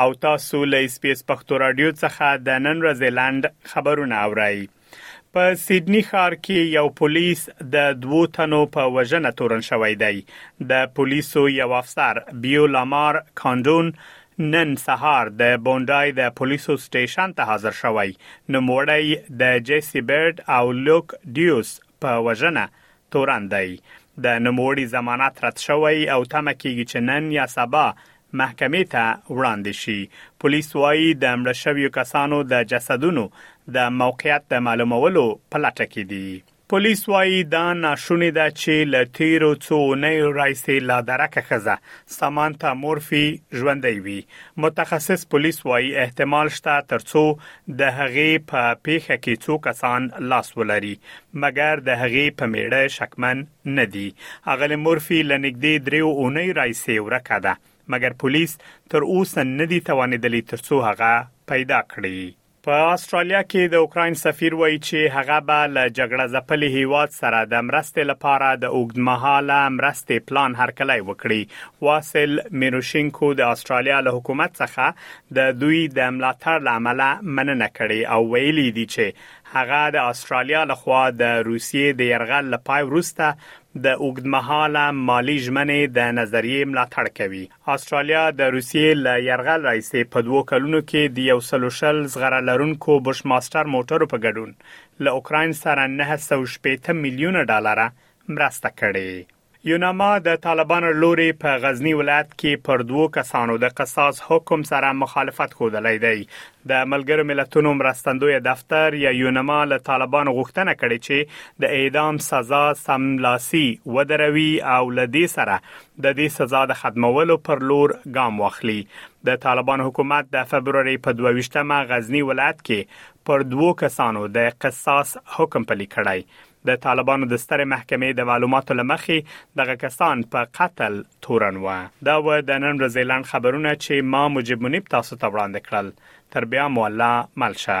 او تاسو له اس بي اس پښتو راډیو څخه د نن ورځې لنډ خبرونه اورئ. په سیدني ښار کې یو پولیس د دوو تنو په وژنه تورن شوی دی. د پولیسو یو افسر بیو لامار کانډون نن سهار د بونډای د پولیسو سټیشن ته حاضر شوی. نوموړی د جیسي بیرډ او لوک ډیوس په وژنه تورن دی. د نوموړي ضمانت رد شوی او تمه کیږي چې نن یا سبا محکمې ته وړاندې شي. پولیس وايي د مړه شویو کسانو د جسدونو د موقعیت د معلومولو په لټه کې دي. پولیس وايي دا ناشونې ده چې له تېرو څو اونیو راهیسې لا درکه ښځه سامانتا مورفي ژوندۍ وي. متخصص پولیس وايي احتمال شته تر څو د هغې په پېښه کې څو کسان لاس ولري مګر د هغې په مېړه شکمن نه دي. اغلې مورفي له نږدې درېیو اونۍ راهیسې ورکه ده، مګر پولیس تر اوسه نه دي توانېدلي ترڅو هغه پیدا کړي. په اسټرالیا کې د اوکراین سفیر وایي چې هغه به له جګړه ځپلي هیواد سره د مرستې لپاره د اوږدمهاله مرستې پلان هرکلی وکړي. واسیل میروشینکو د اسټرالیا له حکومت څخه د دوی د ملاتړ له امله مننه کړې او ویلي یې دي چې هغه د استرالیا لخوا د روسیې د یرغل له پای وروسته د اوږدمهاله مالی ژمنې د نظریې ملاتړ کوي استرالیا د روسیې له یرغل راځي په دوو کلونو کې د یو سلو شل زغره لرونکو بش ماستر موټرو په ګډون له اوکراین سره 960 میلیونه ډالر مرسته کړې یوناما د طالبانو لوري په غزنی ولایت کې پر دوو کسانو د قصاص حکم سره مخالفت ښودلی دی د ملګرو ملتونو مرستندوی دفتر یا یوناما له طالبانو غوښتنه کړې چې د اعدام سزا سملاسي ودروي او له دې سره د دې سزا د ختمولو پر لور ګام واخلي د طالبان حکومت د فبرवरी په 22مه غزنی ولایت کې پر دوو کسانو د قصاص حکم پلی کړی د طالبانو د سترې محکمې د معلوماتو له مخې دغه کسان په قتل تورن وه. دا وه د نن ورځې لنډ خبرونه چې ما مجیب منیب تاسو ته وړاندې کړل. تر بیا مو الله مل شه.